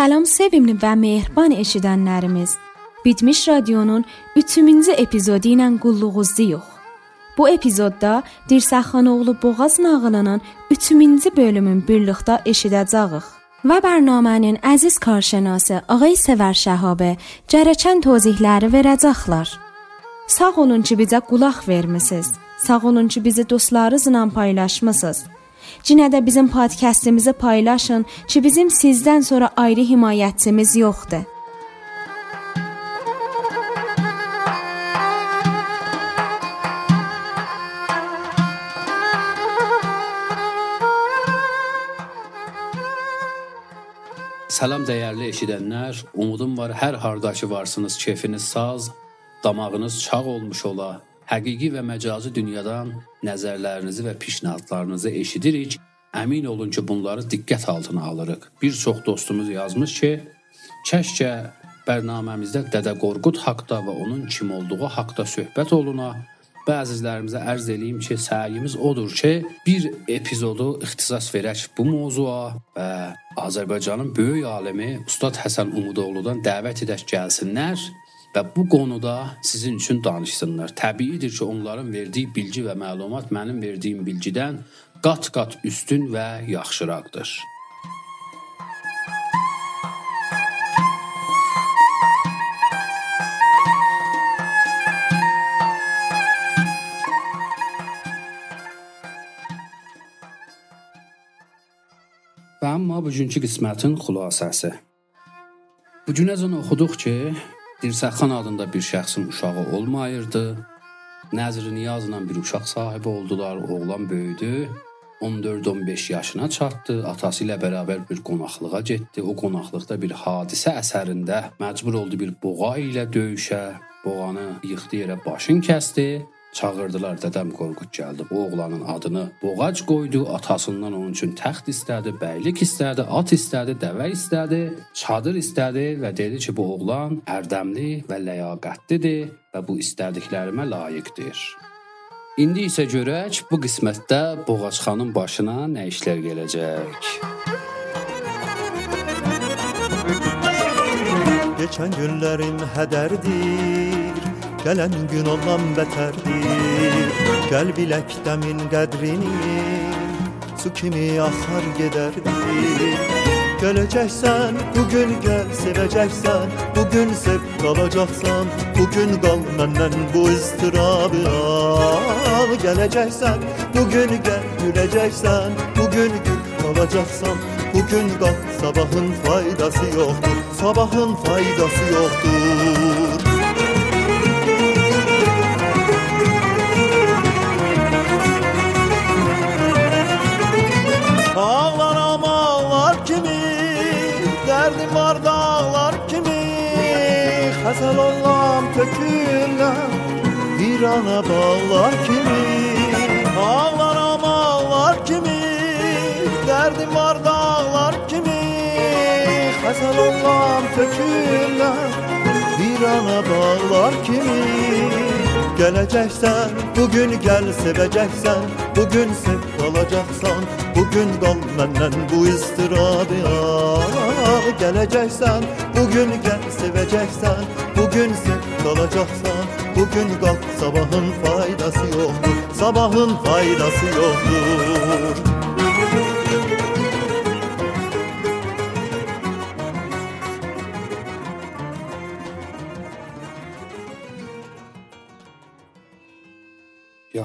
Salam sevimli və mehriban eşidənlərimiz. Bitmiş Radionun 3-cü epizodu ilə qulluğuzdayıq. Bu epizodda Dirsəxanoğlu Boğaz nağılının 3-cü bölümün birlikdə eşidəcəyik. Və proqramın əziz karşınası Ağay Səvər Şəhabə cərəçən tozihləri verəcəklər. Sağ olun ki, bizə qulaq vermisiniz. Sağ olun ki, bizi dostlarınızla paylaşmısınız. Cinə də bizim podkastımızı paylaşın ki, bizim sizdən sonra ayrı himayətçimiz yoxdur. Salam dəyərli eşidənlər, umudum var hər harda ki varsınız, keyfiniz saz, damağınız çağ olmuş ola. Həqiqi və məcazi dünyadan nəzərlərinizi və pişnahadlarınızı eşidirik. Əmin olun ki, bunları diqqət altına alırıq. Bir çox dostumuz yazmış ki, kəşkə bərnaməmizdə Dədə Qorqud haqqında və onun kim olduğu haqqında söhbət oluna. Bəzilərimizə ərz eləyim ki, səyimiz odur ki, bir epizodu ixtisas verək bu mövzuya və Azərbaycanın böyük alimi Ustad Həsən Umudoğludan dəvət edək gəlsinlər və bu qonuda sizin üçün danışsınlar. Təbiidir ki, onların verdiyi bilgi və məlumat mənim verdiyim bilgidən qat-qat üstün və yaxşıraqdır. Və amma bugünkü qismətin xülasəsi. Bu günəcən oxuduq ki, Dirsəxan adında bir şəxsin uşağı olmayırdı. Nəzr Niyazla bir uşaq sahibi oldular. Oğlan böyüdü. 14-15 yaşına çatdı. Atası ilə bərabər bir qonaqlığa getdi. O qonaqlıqda bir hadisə əsərində məcbur oldu bir boğa ilə döyüşə. Boğanı yıxdı yerə başın kəsdi. Çağırdılar, dədəm Qorqud gəldi. Bu oğlanın adını Boğac qoydu, atasından onun üçün təxt istədi, bəylik istədi, at istədi, dəvə istədi, çadır istədi və dedi ki, bu oğlan ərdəmli və ləyaqətlidir və bu istədiklərimə layiqdir. İndi isə görək bu qismətdə Boğaçxanın başına nə işlər gələcək. Geçen günlerim hederdir Gelen gün ondan beterdir Gel bilek demin qədrini Su kimi akar giderdir Geleceksen bugün gel seveceksen Bugün sev kalacaksan Bugün kal benden bu ıstırabı al. Geleceksen bugün gel güleceksen Bugün gül kalacaksan Bugün kal. Sabahın faydası yoktur Sabahın faydası yoktur Xəzəl olam töküləm Bir ana bağlar kimi? Ağlaram ağlar kimi? Derdim var dağlar kimi? Xəzəl olam töküləm Bir ana bağlar kimi Geleceksen bugün gel seveceksen Bugün sev kalacaksan Bugün kal benden bu ıstırabı al Geleceksen bugün gel seveceksen Bugün sev kalacaksan Bugün kal sabahın faydası yoktur Sabahın faydası yoktur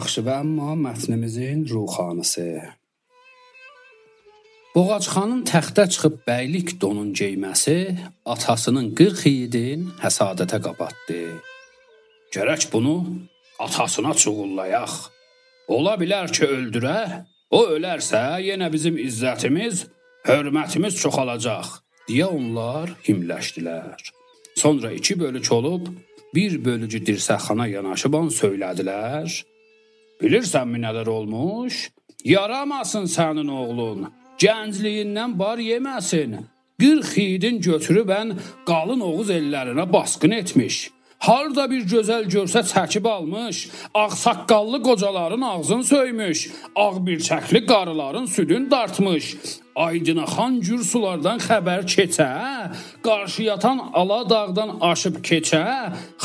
Yaxşı və amma mətnimizin ruhanısı. Boğaçxanın təxtə çıxıb bəylik donun geyməsi atasının 40 yiğidin həsadətə qabatdı. Gərək bunu atasına çuğullayaq. Ola bilər ki, öldürə. O ölərsə, yenə bizim izzətimiz, hörmətimiz çoxalacaq, deyə onlar himləşdilər. Sonra iki bölük olub bir bölücü dirsəxana yanaşıb on söylədilər. Bilirsənmi nələr olmuş? Yaramasın sənin oğlun. Gəncliyindən bar yeməsin. 40 xidin götürüb ən qalın Oğuz ellərinə basqın etmiş. Harda bir gözəl görsə çəkib almış, ağsaqqallı qocaların ağzını söymüş, ağ birçəkli qarıların südün dartmış. Aydına xan gür sulardan xəbər keçə, qarşı yatan ala dağdan aşıb keçə,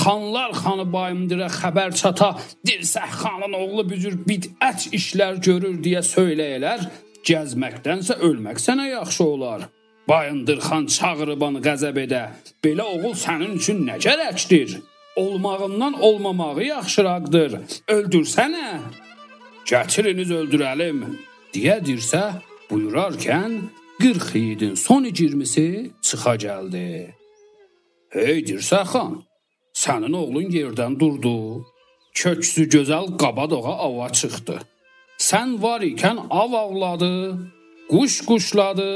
xanlar xanı bayındıra xəbər çata, Dirsəx xanın oğlu bücür bidət işlər görür deyə söyləyələr, gəzməkdənsə ölmək sənə yaxşı olar. Bayındır xan çağırıban qəzəb edə. Belə oğul sənin üçün nə gərəkdir? Olmağından olmamağı yaxşıraqdır. Öldürsənə. Gətiriniz öldürəlim. deyə dirsə buyurarkən 40 yiğidin son 20-si çıxa gəldi. Hey dirsə xan, sənin oğlun yerdən durdu. Köksü gözəl qabadoğa ava çıxdı. Sən var ikən av avladı, quş quşladı,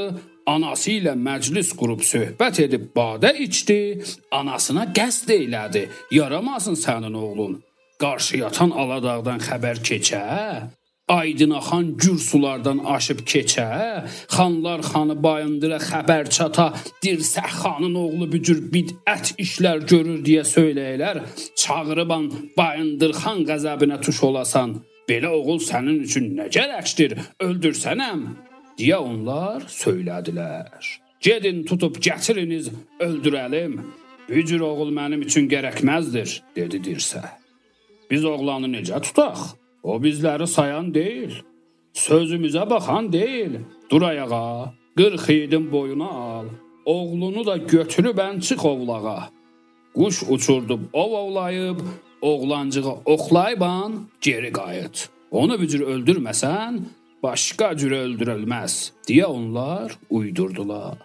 Anası ilə məclis qurub söhbət edib badə içdi, anasına qəsd elədi. Yaramasın sənin oğlun. Qarşı yatan Aladağdan xəbər keçə, Aydın axan gür sulardan aşıb keçə, xanlar xanı bayındıra xəbər çata, Dirsəx xanın oğlu bücür bidət işlər görür deyə söyləyirlər. Çağırıban bayındır xan qəzəbinə tuş olasan. Belə oğul sənin üçün nə gərəkdir? Öldürsənəm deyə onlar söylədilər. Gedin tutub gətiriniz, öldürəlim. Bücür oğul mənim üçün gərəkməzdir, dedi dirsə. Biz oğlanı necə tutaq? O bizləri sayan deyil. Sözümüzə baxan deyil. Dur ayağa, 40 yiğidin boyuna al. Oğlunu da götürüb ən çıx ovlağa. Quş uçurdub ov ovlayıb, oğlancığı oxlayban geri qayıt. Onu bücür öldürməsən, başqa cür öldürülməz deyə onlar uydurdular.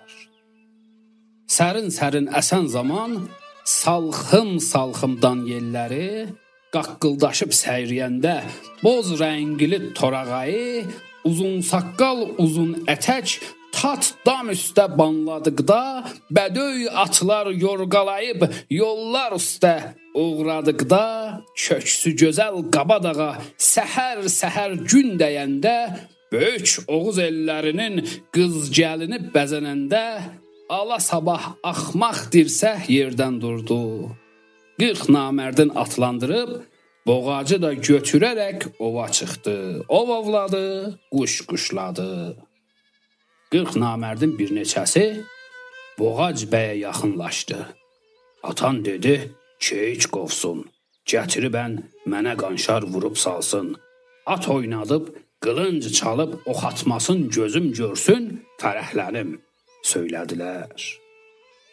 Sərin-sərin əsən zaman salxım-salxımdan yelləri qaqqıldaşıb səyriyəndə boz rəngli torağayı, uzun saqqal, uzun ətək tat dam üstə banladıqda bədöy atlar yorğalayıb yollar üstə uğradıqda köksü gözəl Qabadağa səhər-səhər gün dəyəndə böyük Oğuz ellərinin qız gəlini bəzənəndə ala sabah axmaq dirsəh yerdən durdu. 40 namərdin atlandırıb boğacı da götürərək ova çıxdı. Ov ovladı, quş quşladı. 40 namərdin bir neçəsi Boğac bəyə yaxınlaşdı. Atan dedi: "Keyç qovsun, gətiribən mənə qanşar vurub salsın. At oynadıb, qılınc çalıb ox atmasın gözüm görsün, fərəhlənim." söylədilər.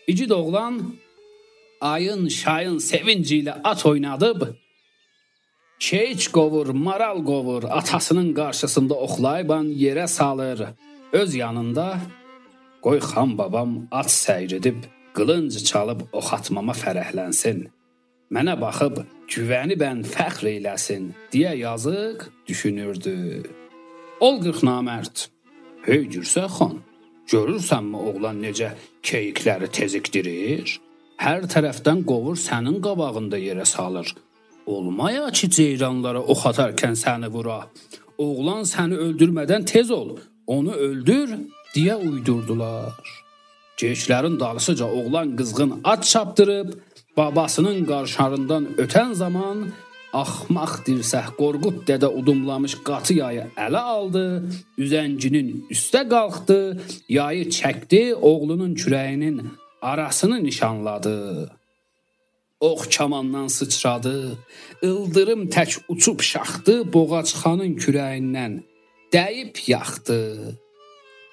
İgid oğlan ayın şayın sevinci ilə at oynadıb Keyç qovur, maral qovur, atasının qarşısında oxlayıban yerə salır. Öz yanında qoy xan babam at səyr edib qılınc çalıb ox atmama fərəhlənsin. Mənə baxıb güvəni bən fəxr eyləsin deyə yazıq düşünürdü. Ol 40 namərd. Hey Gürsə xan, görürsənmi oğlan necə keyikləri tezikdirir? Hər tərəfdən qovur sənin qabağında yerə salır. Olmaya ki ceyranlara ox atarkən səni vura. Oğlan səni öldürmədən tez ol onu öldür deyə uydurdular. Geyiklərin dalısıca oğlan qızğın at çapdırıb babasının qarşarından ötən zaman axmaq dirsəh Qorqud dədə udumlamış qatı yayı ələ aldı, üzənginin üstə qalxdı, yayı çəkdi, oğlunun kürəyinin arasını nişanladı. Ox kamandan sıçradı, ildırım tək uçub şaxdı Boğaçxanın kürəyindən dəyib yaxdı.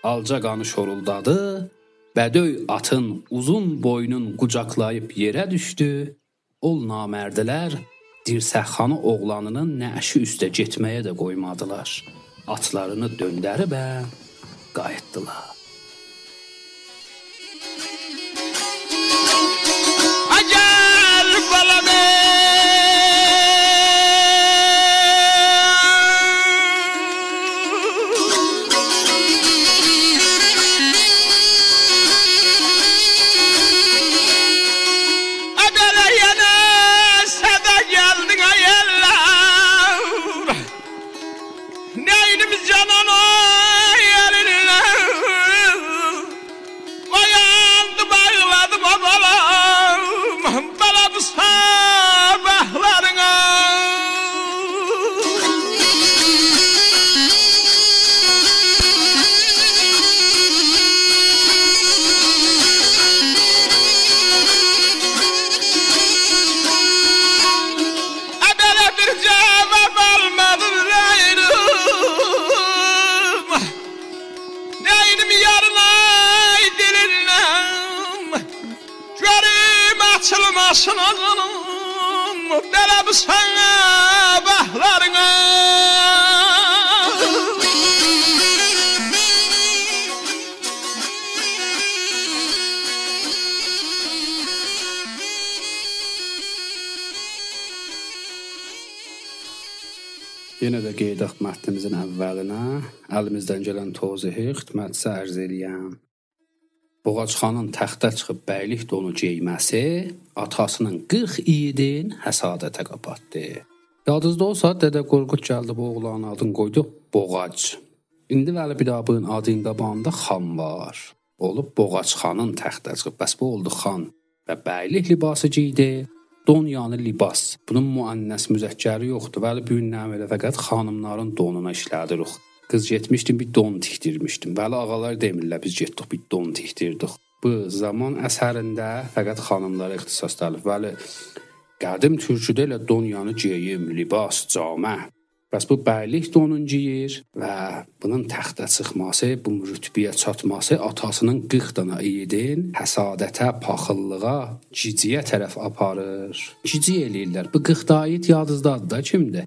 Alca qanı şoruldadı, bədöy atın uzun boynun qucaqlayıb yerə düşdü. Ol namərdilər Dirsəxanı oğlanının nəşi üstə getməyə də qoymadılar. Atlarını döndərib qayıtdılar. Yenə də qeyd edək mətnimizin əvvəlinə əlimizdən gələn tozəhi xidmətçi ərz eləyəm. Boğaçxanın təxtə çıxıb bəylik donu geyməsi atasının 40 iyidin həsadətə qapatdı. Yadınızda olsa Dədə Qorqud gəldi bu oğlanın adını qoydu Boğac. İndi Vəli Bidabın adının qabağında xan var. Olub Boğaçxanın təxtə çıxıb. Bəs bu oldu xan və bəylik libası geydi. Don yəni libas. Bunun müənnəs müzəkkəri yoxdur. Vəli bu gün nə elə fəqət xanımların donuna işlədirik. Qız getmişdim bir don tikdirmişdim. Bəli ağalar demirlər biz getdik bir don tikdirdik. Bu zaman əsərində fəqət xanımlara ixtisaslanıb. Bəli qədim türküdə elə don yanı geyim, libas, camə. Bəs bu bəylik donun geyir və bunun təxtə çıxması, bu rütbəyə çatması atasının 40 dana iyidin həsadətə, paxıllığa, ciciyə tərəf aparır. Cici eləyirlər. Bu 40 dayit yadınızdadır da kimdir?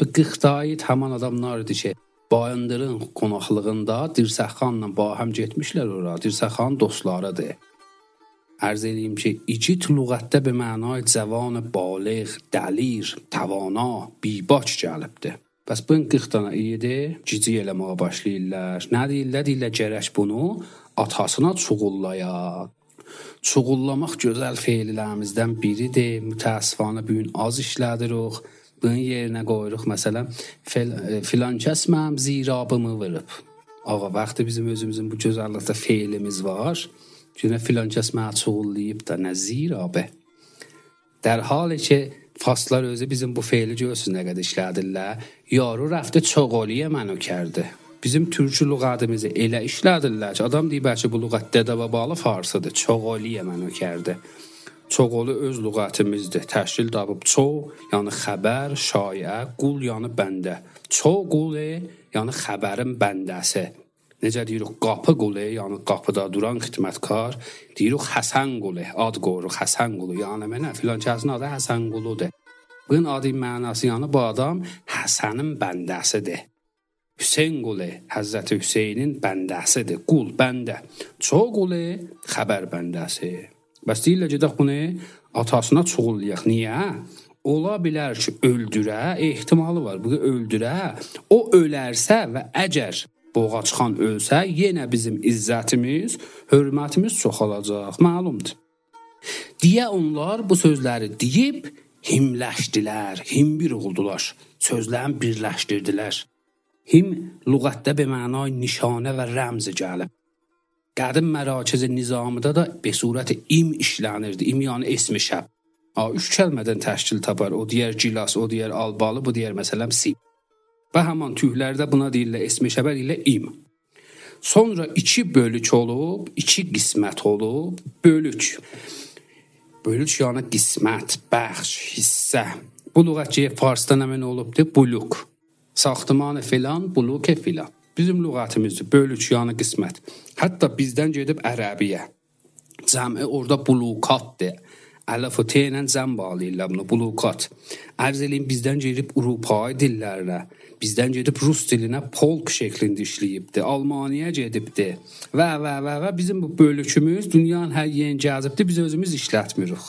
Bu 40 dayit həmin adamlardır ki, Bayındırın qonaqlığında Dirsəxanla bahəm getmişlər ora. Dirsəxan dostlarıdır. Ərz eləyim ki, icit lüğətdə be mənay cavan baliq, dəlir, təvana, bibaç gəlibdir. Bəs bu 40 dana iyidi cici eləməyə başlayırlar. Nə deyirlər? Deyirlər gərək bunu atasına çuğullaya. Çuğullamaq gözəl feillərimizdən biridir. Mütəəssifanə bu gün az işlədirik bunun yerinə qoyuruq məsələn fil, filan kəs mənim zirabımı vurub. Ağa vaxtı bizim özümüzün bu gözəllikdə feilimiz var. Cünə filancasına açıqlayıb da nə zirabə. Dərhal ki fastlar özü bizim bu feili görsün nə qədər işlədirlər. Yaru rəfti çoğoliyə mənə kərdi. Bizim türkü lüğətimizi elə işlədirlər ki, adam deyir bəlkə bu lüğət dədə və bağlı farsıdır. Çoğoliyə mənə kərdi. Çoğolu öz lüğətimizdir. Təşkil tapıb çoğ, yəni xəbər, şayə, qul yəni bəndə. Çoğulu yəni xəbərin bəndəsi. Necə deyirik qapı qulu, yəni qapıda duran xidmətkar, deyirik Həsən qulu, ad qoyuruq Həsən qulu. Yəni mənə filan kəsin adı Həsən quludur. Bunun adı mənası yəni bu adam Həsənin bəndəsidir. Hüseyn qulu Həzrəti Hüseynin bəndəsidir. Qul bəndə. Ço qulu xəbər bəndəsi. Bəs deyirlər gedək bunu atasına çuğullayaq. Niyə? Ola bilər ki, öldürə, ehtimalı var. Bu öldürə, o ölərsə və əgər Boğaçxan ölsə, yenə bizim izzətimiz, hörmətimiz çoxalacaq. Məlumdur. Deyə onlar bu sözləri deyib himləşdilər, himbir oldular. Sözlərini birləşdirdilər. Him lüğətdə be mənay nişanə və rəmz gəlib. Qədim mərakiz nizamında da be surət im işlənirdi. İm yəni ismi şəb. Ha, üç kəlmədən təşkil tapar. O digər gilas, o digər albalı, bu digər məsələn si. Və həmin tühlərdə buna deyirlər ismi şəbə deyirlər im. Sonra iki bölük olub, iki qismət olub, bölük. Bölük yəni qismət, bəxş, hissə. Bu lüğətçiyə farsdan əmin olubdu, buluk. Saxtımanı filan, buluk filan. Bizim lüğətimizdir, bölük yəni qismət. Hətta bizdən gedib ərəbiyə. Cəmi orada bulukatdır. Əlif t ilə cəm bağlayırlar bunu, bulukat. Ərz eləyim bizdən gedib Avropa dillərinə, bizdən gedib rus dilinə polk şəklində işləyibdi, Almaniya gedibdi. Və və və və bizim bu bölükümüz dünyanın hər yerinə gəzibdi, biz özümüz işlətmirik.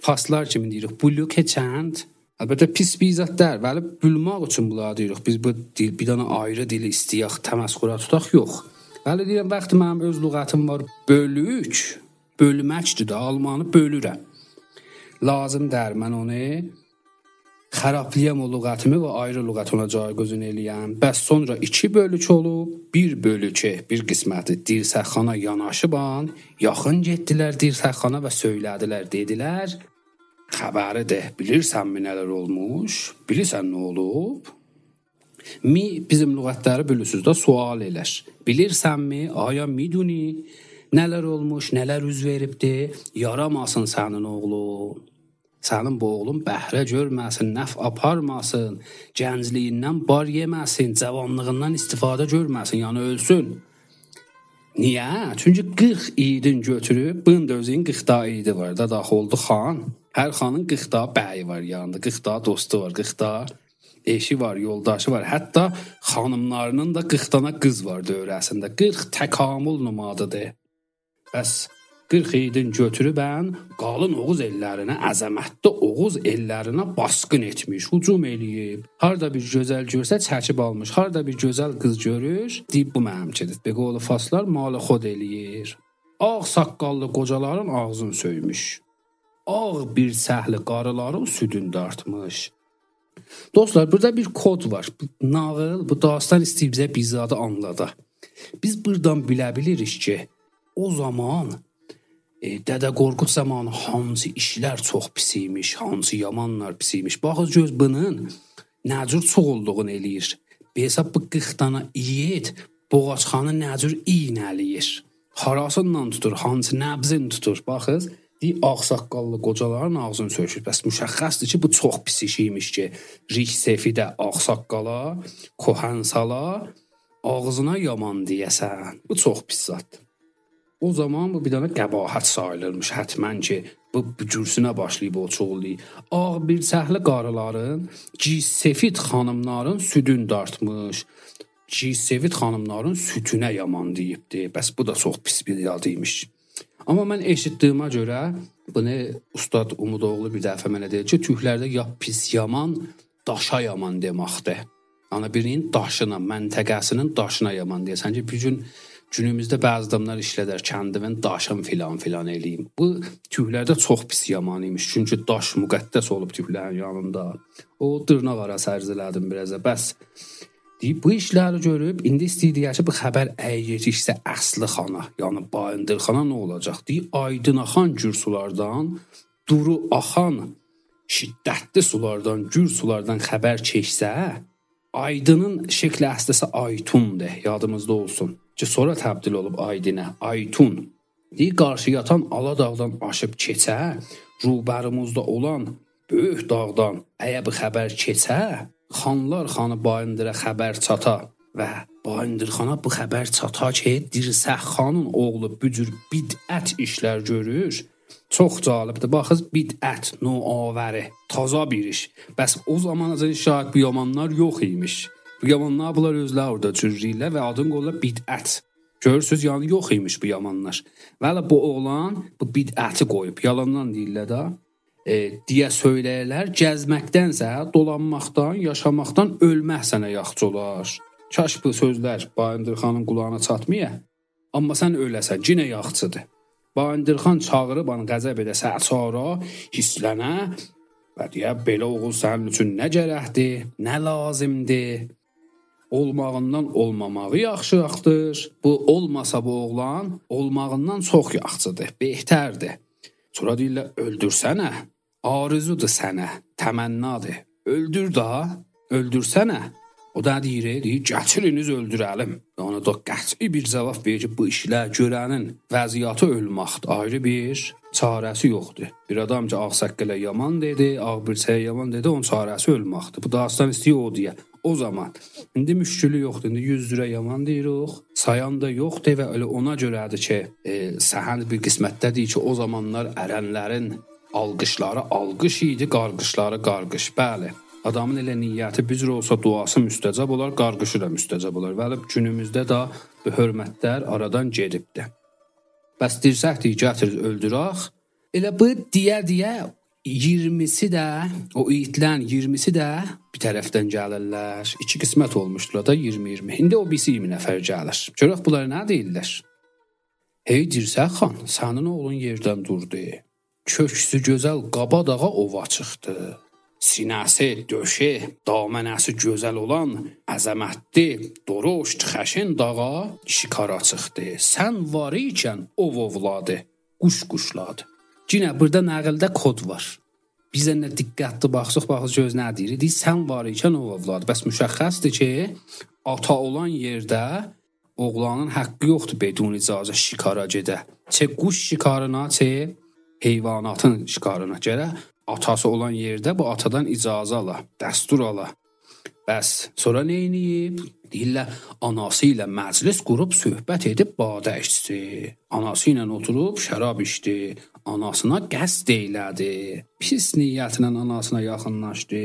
Faslar kimi deyirik, buluk çənd, Əlbəttə pis bizatlar, bəli, bülmaq üçün bunları deyirik. Biz bu dil, bir dənə ayrı dili istəyək, təməskura tutaq, yox. Bəli deyirəm, vaxt mənim öz lüğətim var, bölük, bölməkdir də, almanı bölürəm. Lazım dər mən onu xərablayam o lüğətimi və ayrı lüğət ona caygözün eləyəm. Bəs sonra 2 bölük olub, 1 bölükü, bir qisməti Dirsəxana yanaşıban, yaxın getdilər Dirsəxana və söylədilər, dedilər: xəbəridir. Bilirsənmi nələr olmuş? Bilirsən nə olub? Mi bizim lüğətləri bilirsiniz də sual eləş. Bilirsənmi? Aya miduni nələr olmuş, nələr üz veribdi? Yaramasın sənin oğlun. Sənin bu oğlun bəhrə görməsin, nəf aparmasın, gəncliyindən bar yeməsin, cavanlığından istifadə görməsin, yəni ölsün. Niyə? Çünki 40 idin götürüb, bunun da özünün 40 da idi var da daxil oldu xan. Hər xanın 40 da bəyi var yanında, 40 da dostu var, 40 da eşi var, yoldaşı var. Hətta xanımlarının da 40 dana qız var dövrəsində. 40 təkamül nümadıdır. Bəs 40 idin götürübən qalın Oğuz ellərinə, əzəmətli Oğuz ellərinə basqın etmiş, hücum eləyib. Harda bir gözəl görsə çəkib almış, harda bir gözəl qız görür, deyib bu mənimkidir. Be qolu faslar malı xod eləyir. Ağ saqqallı qocaların ağzını söymüş. Ağ bir səhli qarıların südün dartmış. Dostlar, burada bir kod var. Bu nağıl, bu dastan istəyib bizə bizadı anlada. Biz burdan bilə bilirik ki, o zaman e, Dədə Qorqud zamanı hansı işlər çox pis imiş, hansı yamanlar pis imiş. Baxız göz bunun nə cür çox olduğunu eləyir. Hesab bu 40 dana iyid boğaçxanı nə cür iynələyir. Harasından tutur, hansı nəbzin tutur. Baxız, di ağsaqqallı qocaların ağzını sökür. Bəs müşəxxəsdir ki, bu çox pis iş imiş ki, Rik Sefidə ağsaqqala, Kohansala ağzına yaman deyəsən. Bu çox pis zaddır. O zaman bu bir dənə qəbahət sayılırmış hətmən ki, bu, cürsünə başlayıb o çoğulluq. Ağ bir səhli qarıların, cisefid xanımların südün dartmış. Cisefid xanımların sütünə yaman deyibdi. Bəs bu da çox pis bir yad imiş. Amma mən eşitdiyimə görə bunu ustad Umudoğlu bir dəfə mənə deyir ki, türklərdə ya pis yaman, daşa yaman deməkdir. Ana birinin daşına, məntəqəsinin daşına yaman deyəsən ki, bir gün Günümüzdə bəzi adamlar işlədər kəndivin daşım filan filan eləyim. Bu tüylərdə çox pis yaman imiş. Çünki daş müqəddəs olub tüylərin yanında. O dırnaq ara sərzilədim biraz. Bəs deyib bu işləri görüb indi istəyir ki, bu xəbər əyrişsə əsli xana, yəni Bayındır xana nə olacaq? Deyib aydın axan gür sulardan, duru axan şiddətli sulardan, gür sulardan xəbər keçsə, aydının şəkli əsləsə aytundur, yadımızda olsun ki, sonra təbdil olub Aydinə, Aytun. Deyir qarşı yatan Aladağdan aşıb keçə, rubərimizdə olan böyük dağdan əgər bu xəbər keçə, xanlar xanı Bayındıra xəbər çata və Bayındır xana bu xəbər çata ki, Dirsəx xanın oğlu bu cür bidət işlər görür. Çox cəlibdir. Baxız bidət, noavəri, taza bir iş. Bəs o zaman azın şahid bu yamanlar yox imiş. Yamanlar bunlar özləri orada cürriylə və adın qoyulur bidət. Görürsüz, yəni yox imiş bu yamanlar. Vələ bu oğlan bu bidəti qoyub, yalandan deyirlər də. E, deyə söyləyirlər, gəzməkdənsə dolanmaqdan, yaşamaqdan ölmək sənə yaxşı olar. Kaş bu sözlər Bayındır xanın qulağına çatmaya. Amma sən öləsən, cinə yaxçıdır. Bayındır xan çağırıb onu qəzəb edəsə sonra hisslənə və deyə belə oğul sənin üçün nə gərəkdir, nə lazımdır olmağından olmamağı yaxşıdır. Bu olmasa bu oğlan olmağından çox yaxşıdır, behtərdir. Sonra deyirlər öldürsənə. Arzudur sənə, təmənnadır. Öldür da, öldürsənə. O da deyir, deyir, gətiriniz öldürəlim. Ona da qəti bir cavab verir ki, bu işlə görənin vəziyyəti ölməkdir. Ayrı bir çarəsi yoxdur. Bir adam ki, ağsaqqala yaman dedi, ağ bir şey yaman dedi, onun çarəsi ölməkdir. Bu dastan istəyir o deyə. O zaman indi müşkülü yoxdur. İndi 100 lirə yaman deyirik. Sayan da yoxdur və elə ona görədir ki, e, səhən bir qismətdədir ki, o zamanlar ərənlərin alqışları alqış idi, qarqışları qarqış. Bəli. Adamın elə niyyəti bücür olsa duası müstəcab olar, qarqışı da müstəcab olar. Və günümüzdə də bu hörmətlər aradan gedibdi. Bəs dirsəkdir, gətir öldürək. Elə bu deyə-deyə 20-si də, o itlərin 20-si də bir tərəfdən gəlirlər. İki qismət olmuşdular da 20-20. İndi o birisi 20 nəfər gəlir. Görək bunlar nə deyirlər? Hey Dirsək xan, sənin oğlun yerdən durdu. Köksü gözəl qaba dağa ova çıxdı. Sinəsi, döşü, damənəsi gözəl olan əzəmətli, doroşt, xəşin dağa şikara çıxdı. Sən var ikən ov ovladı, quş quşladı. Yenə burada nəqildə kod var. Bizə nə diqqətli baxsaq, baxız göz nə deyir? Deyir, sən var ikən o övlad. Bəs müşəxxəsdir ki, ata olan yerdə oğlanın haqqı yoxdur bedun icazə şikara gedə. Çə quş şikarına, çə heyvanatın şikarına görə atası olan yerdə bu atadan icazə ala, dəstur ala. Bəs sonra nə edib? Deyirlər anası ilə məclis qurub söhbət edib badə içdi. Anası ilə oturub şərab içdi. Anasına qəsd elədi. Pis niyyətlə anasına yaxınlaşdı.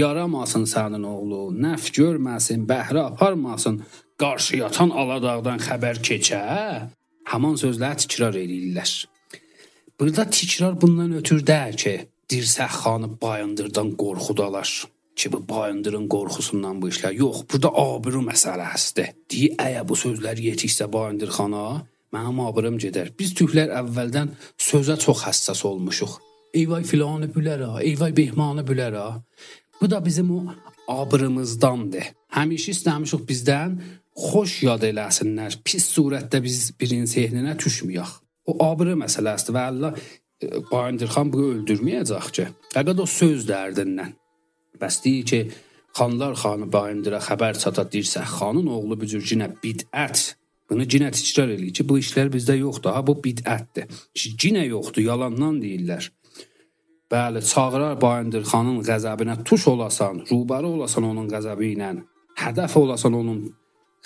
Yaramasın sənin oğlu, nəf görməsin, bəhrə aparmasın, qarşı yatan aladağdan xəbər keçə. Haman sözlər təkrar eləyirlər. Burada təkrar bundan ötürü deyil ki, Dirsəx xanı bayındırdan qorxudalar ki, bu bayındırın qorxusundan bu işlər. Yox, burada abru məsələsidir. Deyə əgər bu sözlər yetiksə bayındır xana, mənim abırım gedər. Biz türklər əvvəldən sözə çox həssas olmuşuq. Eyvay filanı bülərə, eyvay behmanı bülərə. Bu da bizim o abırımızdandır. Həmişə istəmişik bizdən xoş yad eləsinlər. Pis surətdə biz birin sehninə düşməyək. O abırı məsələsidir və Allah Bayındır xan bunu öldürməyəcək ki. Fəqət o söz dərdindən. Bəs deyir ki, xanlar xanı Bayındıra xəbər çata dirsə, xanın oğlu bu cür cinə bidət. Bunu cinə təkrar eləyir ki, bu işlər bizdə yoxdur. Ha bu bidətdir. Cinə yoxdur, yalandan deyirlər. Bəli, çağırar Bayındır xanın qəzəbinə tuş olasan, rubəri olasan onun qəzəbi ilə, hədəf olasan onun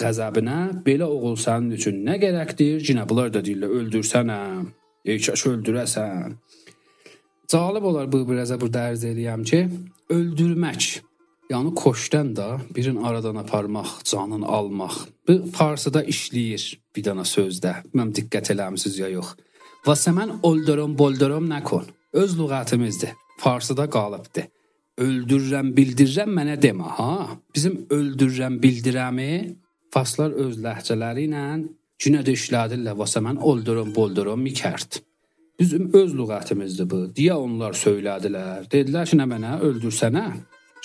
qəzəbinə, belə oğul sənin üçün nə gərəkdir? Cinə bunlar da deyirlər, öldürsənəm. Yekaş öldürəsən. Cəlib olar bu birazə burada ərz eləyəm ki, öldürmək, yəni koşdan da birin aradan aparmaq, canın almaq. Bu farsıda işləyir bir dana sözdə. Mən diqqət eləmisiniz ya yox. Vəsə mən oldurum, boldurum nəkon. Öz lüğətimizdir. Farsıda qalıbdı. Öldürürəm, bildirirəm mənə demə, ha? Bizim öldürürəm, bildirəmi Faslar öz ləhcələri ilə Cinə də işlədirlər, vəsə mən oldurum, boldurum mikərd. Bizim öz lüğətimizdir bu. Deyə onlar söylədilər. Dedilər ki, nə mənə öldürsənə?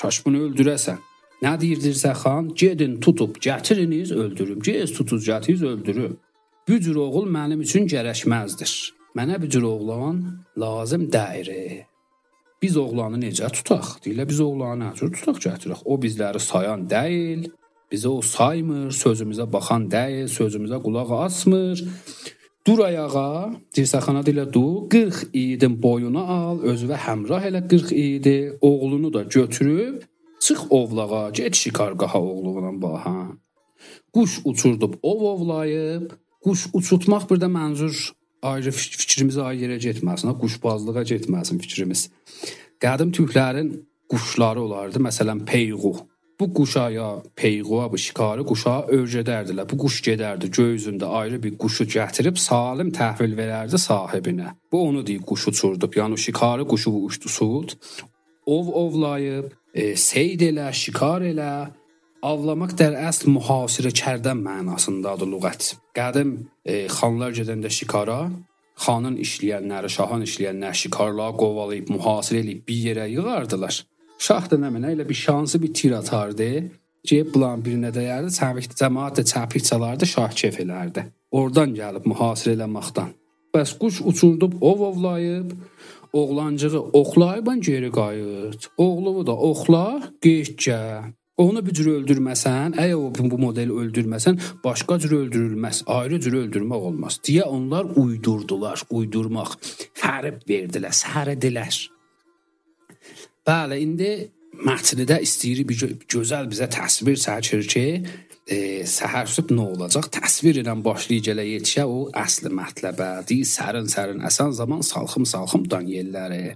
Kaş bunu öldürəsən. Nə deyirdirsə xan, gedin tutub gətiriniz, öldürüm. Gez tutuz gətiz, öldürüm. Bu cür oğul mənim üçün gərəkməzdir. Mənə bu cür oğlan lazım dəyir. Biz oğlanı necə tutaq? Deyirlər biz oğlanı necə tutaq gətirək? O bizləri sayan deyil, Bizə o saymır, sözümüzə baxan deyil, sözümüzə qulaq asmır. Dur ayağa, dirsəxana dilə dur, 40 idin boyuna al, özünə həmrah elə 40 idi, oğlunu da götürüb çıx ovlağa, get şikargaha oğluna baha. Quş uçurdub ov ovlayıb, quş uçutmaq bir də mənzur ayrı fikrimizə ayrı yerə getməsin, quşbazlığa getməsin fikrimiz. Qədim türklərin quşları olardı, məsələn peyğu. Bu quşa ya peyğuğa bu şikarı quşa övrədərdilər. Bu quş gedərdi göy üzündə ayrı bir quşu gətirib salim təhvil verərdi sahibinə. Bu onu deyib quş uçurdub. Yəni şikarı quşu uçdu sud. Ov ovlayıb, e, seyd elə, şikar elə, avlamaq dər əsl mühasirə kərdən mənasındadır lüğət. Qədim e, xanlar gedəndə şikara xanın işləyənləri, şahın işləyənlər şikarlığa qovalayıb mühasirə edib bir yerə yığardılar. Şah da nə mənə elə bir şansı bir tir atardı. Ceyb bulan birinə dəyərdi, çəvik cəmaət də çəpik çalardı, şah kef elərdi. Oradan gəlib mühasirə eləməkdən. Bəs quş uçurdub ov ovlayıb, oğlancığı oxlayıban geri qayıt. Oğluvu da oxla, getcə. Onu bir cür öldürməsən, əgər o bu modeli öldürməsən, başqa cür öldürülməz, ayrı cür öldürmək olmaz. deyə onlar uydurdular, uydurmaq, fərib verdilər, sərədilər. Bəli, indi mətndə istəyirik bir gözəl bizə təsvir çəkir ki, e, səhər sübh nə olacaq? Təsvir ilə başlayıb gələ yetişə o əsl mətləbə. Deyir sərin-sərin əsən zaman salxım-salxım dan yelləri.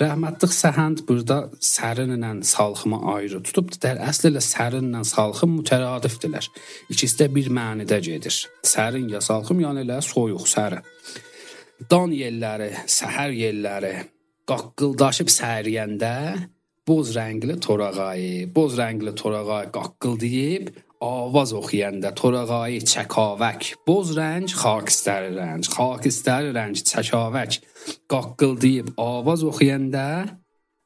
Rəhmətlik Səhənd burada sərinlə salxımı ayrı tutub, der əsl ilə sərinlə salxım mütəradifdirlər. İkisi də bir mənidə gedir. Sərin ya salxım, yəni elə soyuq, sərin. Dan yelləri, səhər yelləri, qaqqıldaşıb səriyəndə boz rəngli torağayı, boz rəngli torağay qaqqıldayıb avaz oxuyanda torağayı çəkavək, boz rəng xakistər rəng, xakistər rəng çəkavək qaqqıldayıb avaz oxuyanda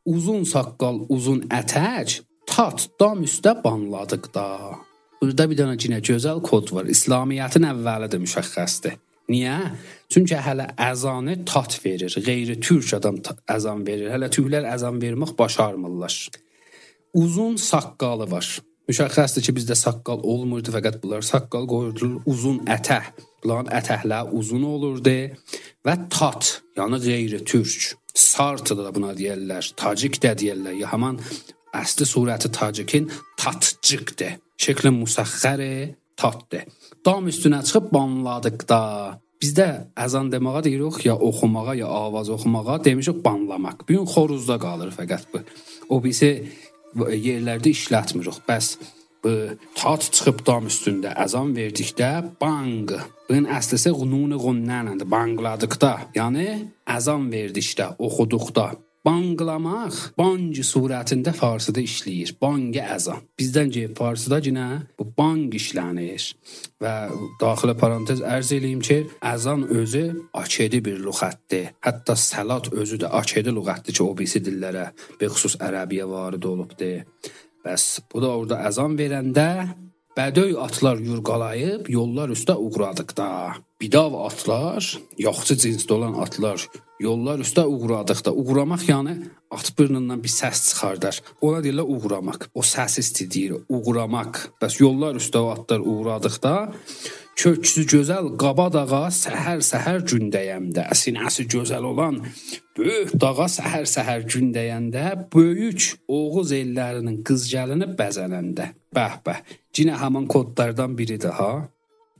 uzun saqqal, uzun ətək tat dam üstə banladıqda. Burada bir dənə cinə gözəl kod var. İslamiyyətin əvvəlidir müşəxxəsdir. Niyə? Çünki hələ əzanı tat verir. Qeyri-türk adam əzan verir. Hələ türklər əzan vermək başarmırlar. Uzun saqqalı var. Müşəxxəsdir ki, bizdə saqqal olmurdu, fəqət bunlar saqqal qoyurdular uzun ətək. Bunların ətəkləri uzun olurdu və tat, yəni qeyri-türk. Sartı da buna deyirlər, tacik də deyirlər. Ya həmin əsli surəti tacikin tatcıqdır. Şəkli musaxxəri tatdır. Dam üstünə çıxıb banladıqda bizdə əzan deməyə deyirik ya oxumağa ya avaz oxumağa demişik banlamaq. Bu gün xoruzda qalır fəqət bu. O bizi yerlərdə işlətmirik. Bəs bu tat çıxıb dam üstündə əzan verdikdə bang. Bunun əsləsi qunun qunnandır. Bangladıqda, yəni əzan verdikdə, oxuduqda Banqlamaq bank surətində farsıda işləyir. Banqə əzan. Bizdən ki, farsıda yenə bu bank işlənir. Və daxilə parantez ərz eləyim ki, əzan özü akedi bir lüğətdir. Hətta salat özü də akedi lüğətdir ki, o birisi dillərə, be xüsus ərəbiyə varid olubdur. Bəs bu da orada əzan verəndə Bədöy atlar yurqalayıb yollar üstə uğradıqda, bidav atlar, yaxçı cinsdə olan atlar yollar üstə uğradıqda, uğramaq yəni at burnundan bir səs çıxardar. Ona deyirlər uğramaq. O səs istəyir, uğramaq. Bəs yollar üstə atlar uğradıqda köksü gözəl qaba dağa səhər-səhər gündəyəmdə, sinəsi gözəl olan böyük dağa səhər-səhər gündəyəndə, böyük Oğuz ellərinin qız gəlini bəzənəndə. Bəh-bəh. Cinə həmin kodlardan biridir ha.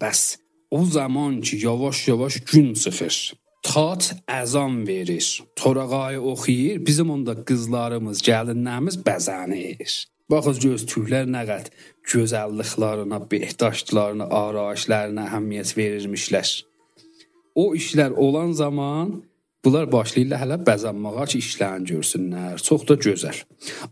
Bəs o zaman ki yavaş-yavaş gün çıxır. Tat əzan verir. Torağayı oxuyur. Bizim onda qızlarımız, gəlinlərimiz bəzənir. Baxız göz tüklər nə qəd gözəlliklərinə, behdaştlarına, arayışlarına əhəmiyyət verirmişlər. O işlər olan zaman bunlar başlayırlar hələ bəzənməyə ki, işlərin görsünlər. Çox da gözəl.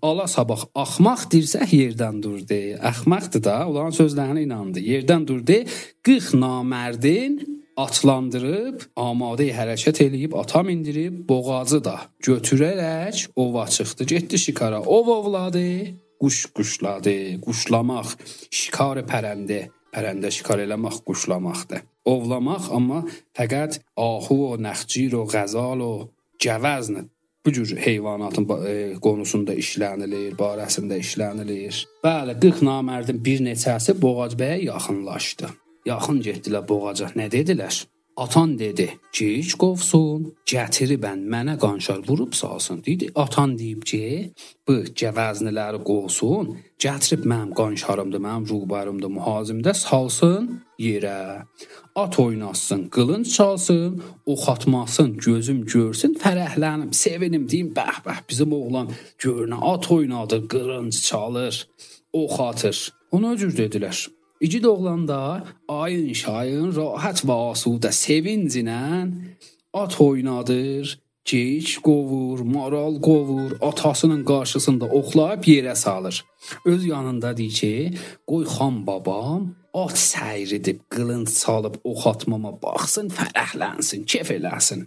Allah sabah axmaq dirsək yerdən durdu. Axmaqdır da, onların sözlərinə inandı. Yerdən durdu. 40 namərdin atlandırıb, amadə hərəkət eləyib, ata mindirib, boğazı da götürərək ova çıxdı, getdi şikara. Ov ovladı, quş quşladı, quşlamaq, şikar pərəndə, pərəndə şikar eləmək quşlamaqdır. Ovlamaq amma fəqət ahu o nəxcir o qəzal o cəvəzn bu cür heyvanatın e, qonusunda işlənilir, barəsində işlənilir. Bəli, 40 namərdin bir neçəsi Boğac bəyə yaxınlaşdı. Yaxın getdilər Boğaca. Nə dedilər? Atan dedi, "Cic qovsun, gətiribən mənə qanşar vurub salsın." Dedi, atan deyib ki, "Bu cəvəzniləri qovsun, gətirib mənim qanşarımda, mənim ruhbarımda, mühazimdə salsın yerə. At oynasın, qılınc çalsın, ox atmasın, gözüm görsün, fərəhlənim, sevinim deyim, bəh bəh, bizim oğlan görünə at oynadır, qılınc çalır, ox atır." Ona cür dedilər. İgid oğlan da ayın şayın rahat və asudə sevincinə at oynadır, geyik qovur, maral qovur, atasının qarşısında oxlayıb yerə salır. Öz yanında deyir ki, qoy xan babam at səyr edib qılınc çalıb ox atmama baxsın, fərəhlənsin, kef eləsin.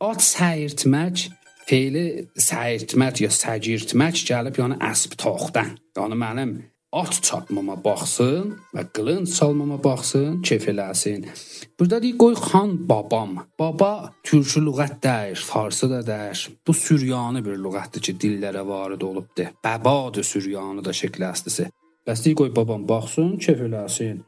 At səyirtmək feili səyirtmək ya səcirtmək gəlib yəni əsb taxtdan. Yəni mənim at çatmama baxsın və qılınc çalmama baxsın, kef eləsin. Burada deyir qoy xan babam. Baba türkü lüğət deyir, farsı da deyir. Bu süryanı bir lüğətdir ki, dillərə varid olubdur. Bəbadır süryanı da şəkli əslısı. Bəs deyir qoy babam baxsın, kef eləsin.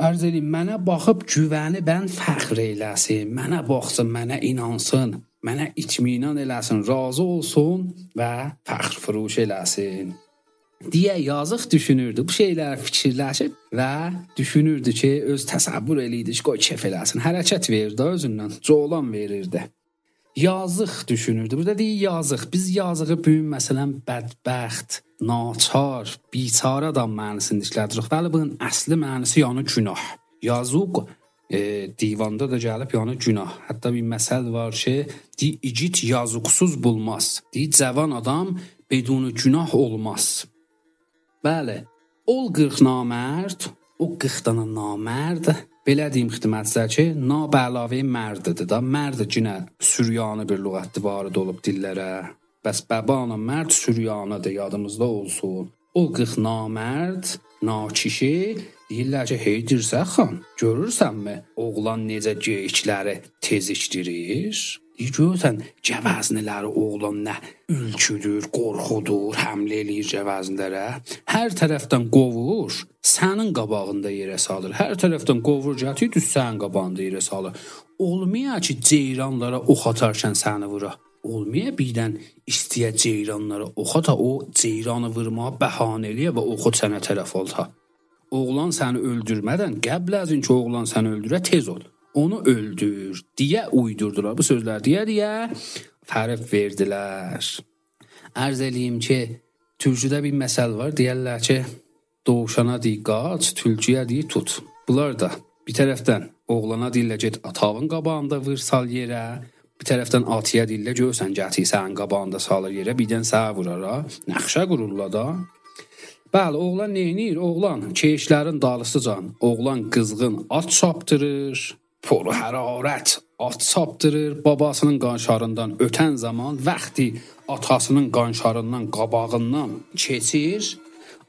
Ərz edin, mənə baxıb güvəni bən fəxr eləsin, mənə baxsın, mənə inansın, mənə itminan eləsin, razı olsun və fəxr furuş eləsin deyə yazıq düşünürdü. Bu şeylər fikirləşib və düşünürdü ki, öz təsəvvür eləyirdi ki, qoy kef eləsin. Hərəkət verirdi özündən, coğlan verirdi. Yazıq düşünürdü. Burada deyir yazıq. Biz yazığı bu gün məsələn bədbəxt, naçar, biçara adam mənasında işlədirik. Bəli, bunun əsli mənası yəni günah. Yazıq e, divanda da gəlib yəni günah. Hətta bir məsəl var ki, di igid yazıqsız bulmaz. Di cavan adam bedunu günah olmaz. Bəli, ol 40 namərd, o 40 dana namərd belə deyim xidmətçilər ki, nabəlavə mərddir da. Mərd cinə Süryanı bir lüğətdə varid olub dillərə. Bəs bəbana mərd Süryanıdır, yadımızda olsun. O 40 namərd, nakişi deyirlər ki, hey Dirsəxan, görürsənmi? Oğlan necə geyikləri tezikdirir? Görürsən, cəvəzniləri oğlan nə ülküdür, qorxudur, həmlə eləyir cəvəznilərə. Hər tərəfdən qovur, sənin qabağında yerə salır. Hər tərəfdən qovur, gətir düz sənin qabağında yerə salır. Olmaya ki, ceyranlara ox atarkən səni vura. olmaya birdən istəyə ceyranlara oxa da o ceyranı vurmağa bəhanə eləyə və oxu sənə tərəf olsa. Oğlan səni öldürmədən qəbl əzin ki, oğlan səni öldürə tez ol. Onu öldür deyə uydurdular. Bu sözlər deyə deyə fərq verdilər. Ərz eləyim ki, türküdə bir məsəl var. Deyirlər ki, dovşana deyi qaç, tülküyə deyi tut. Bunlar da bir tərəfdən oğlana deyirlər get atavın qabağında vur sal yerə. Bir tərəfdən atıya deyirlər görsən gəti sənin qabağında salır yerə, birdən sağ vurara, nəxşə qururlar da. Bəli, oğlan neynir? Oğlan keşlərin dalısıcan. Oğlan qızğın at çapdırır, por hərarət at çapdırır, babasının qanşarından ötən zaman vaxtı atasının qanşarından qabağından keçir.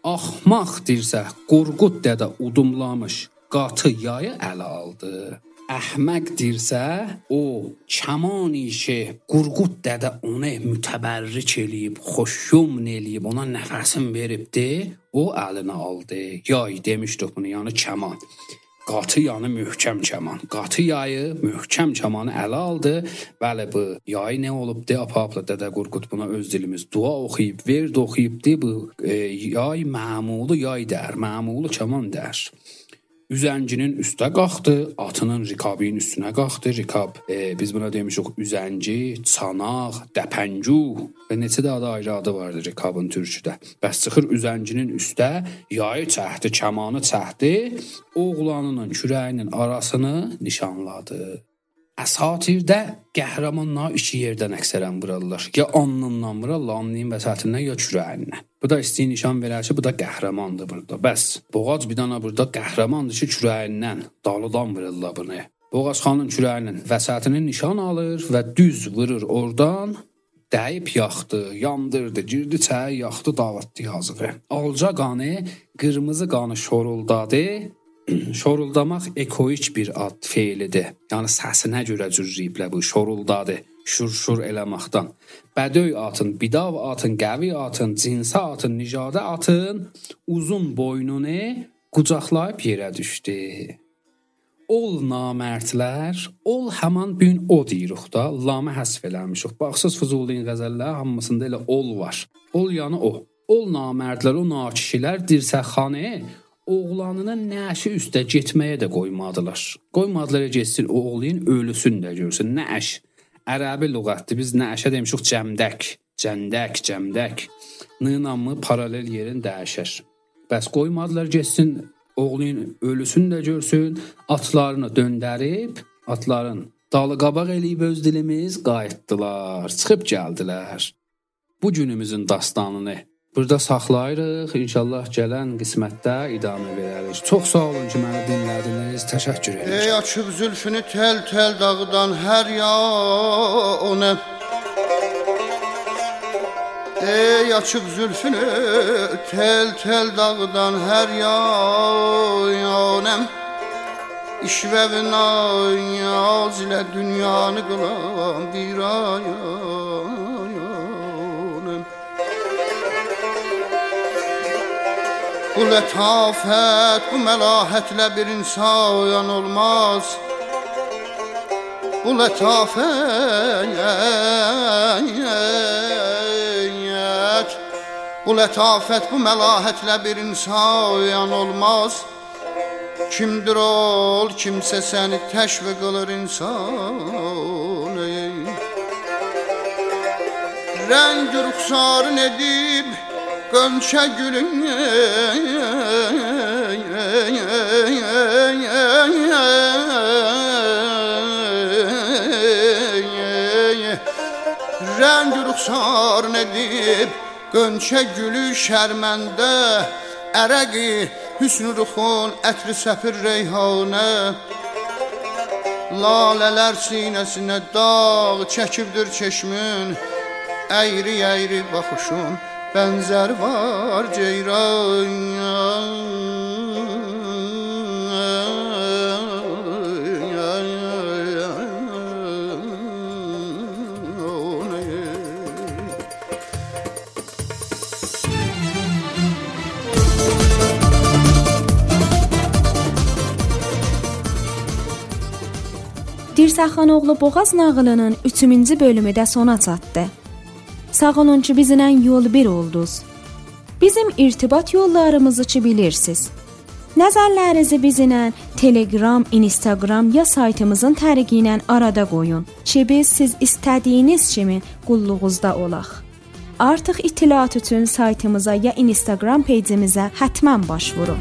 Axmaq dirsə Qurqud dədə udumlamış qatı yayı ələ aldı. Əhməq dirsə o kəmani ki Qurqud dədə onu mütəbərrik eləyib, xoşyum eləyib, ona nəfəsin veribdi, o əlinə aldı. Yay demişdik bunu, yəni kəman. Qatı yanı möhkəm kaman. Qatı yayı möhkəm kamanı ələ aldı. Bəli bu yay nə olubdu? Apapla Dədə Qorqud buna öz dilimiz dua oxuyub, verdi oxuyubdu. Bu e, yay məmulu yay dər, məmulu kaman dər. Üzəncinin üstə qalxdı, atının rikabinin üstünə qalxdı. Rikab e, biz buna demişik üzənci, çanaq, dəpəncu və neçə də adı ayrı adı vardı rikabın türküdə. Bəs çıxır üzəncinin üstə, yayı çəkdi, kamanı çəkdi, oğlanının kürəyinin arasını nişanladı. Əsatirdə qəhrəmanlar iki yerdən əksərən vurarlar. Ya alnından vurarlar, alnının vəsətindən ya kürəyindən. Bu da isti nişan verər ki, bu da qəhrəmandır burada. Bəs Boğaz bir dana burada qəhrəmandır ki, kürəyindən, dalıdan vururlar bunu. Boğaz xanın kürəyinin vəsətini nişan alır və düz vurur oradan dəyib yaxdı, yandırdı, girdi çaya yaxdı, dağıtdı yazığı. Alca qanı, qırmızı qanı şoruldadı, şoruldamaq ekoik bir ad feilidir. Yəni səsinə görə cürriblə bu şoruldadı. Şur-şur eləməkdən. Bədöy atın, bidav atın, qəvi atın, cinsə atın, nijadə atın uzun boynunu qucaqlayıb yerə düşdü. Ol namərdlər, ol həman gün o deyirik da, lamı həsf eləmişik. Baxsız Füzulinin qəzəlləri hamısında elə ol var. Ol yəni o. Ol namərdlər, o nakişilər dirsəxanə oğlanına nəşi üstə getməyə də qoymadılar. Qoymadılar getsin oğlun ölüsün də görsün. Nəş ərəbi lüğətdir. Biz nəşə demişik cəmdək, cəndək, cəmdək. Nınamı paralel yerin dəyişər. Bəs qoymadılar getsin oğlun ölüsün də görsün, atlarını döndərib, atların dalı qabaq eləyib öz dilimiz qayıtdılar, çıxıb gəldilər. Bu günümüzün dastanını Burada saxlayırıq. İnşallah gələn qismətdə idamə verərik. Çox sağ olun ki, məni dinlədiniz. Təşəkkür edirəm. Ey açıb zülfünü tel-tel dağdan hər yana. Ey açıb zülfünü tel-tel dağdan hər yana. İşvəv naz ilə dünyanı qılan bir ayan. Bu lətafət, bu məlahətlə bir insan olmaz. Bu lətafət Bu lətafət, bu məlahətlə bir insan olmaz. Kimdir ol, kimsə səni təşviq qılır insan Rəng rüxsarın edib Gönçe gülün Rəng ruxsar edib Gönçə gülü şərməndə Ərəqi hüsnü ruxun Ətri səfir reyhanə. Lalələr sinəsinə dağ çəkibdir çeşmün Əyri-əyri baxışın benzer var ceyran Dirsəxanoğlu Boğaz nağılının 3-cü bölümü də sona çatdı. Sağ olun ki, bizimlə yol bir oldunuz. Bizim irtibat yollarımızı bilirsiniz. Nəzərlərinizi bizimlə Telegram, Instagram ya saytımızın tərəqi ilə arada qoyun ki, biz siz istədiyiniz kimi qulluğunuzda olaq. Artıq itilat üçün saytımıza ya Instagram peycimizə həttəmən baş vurun.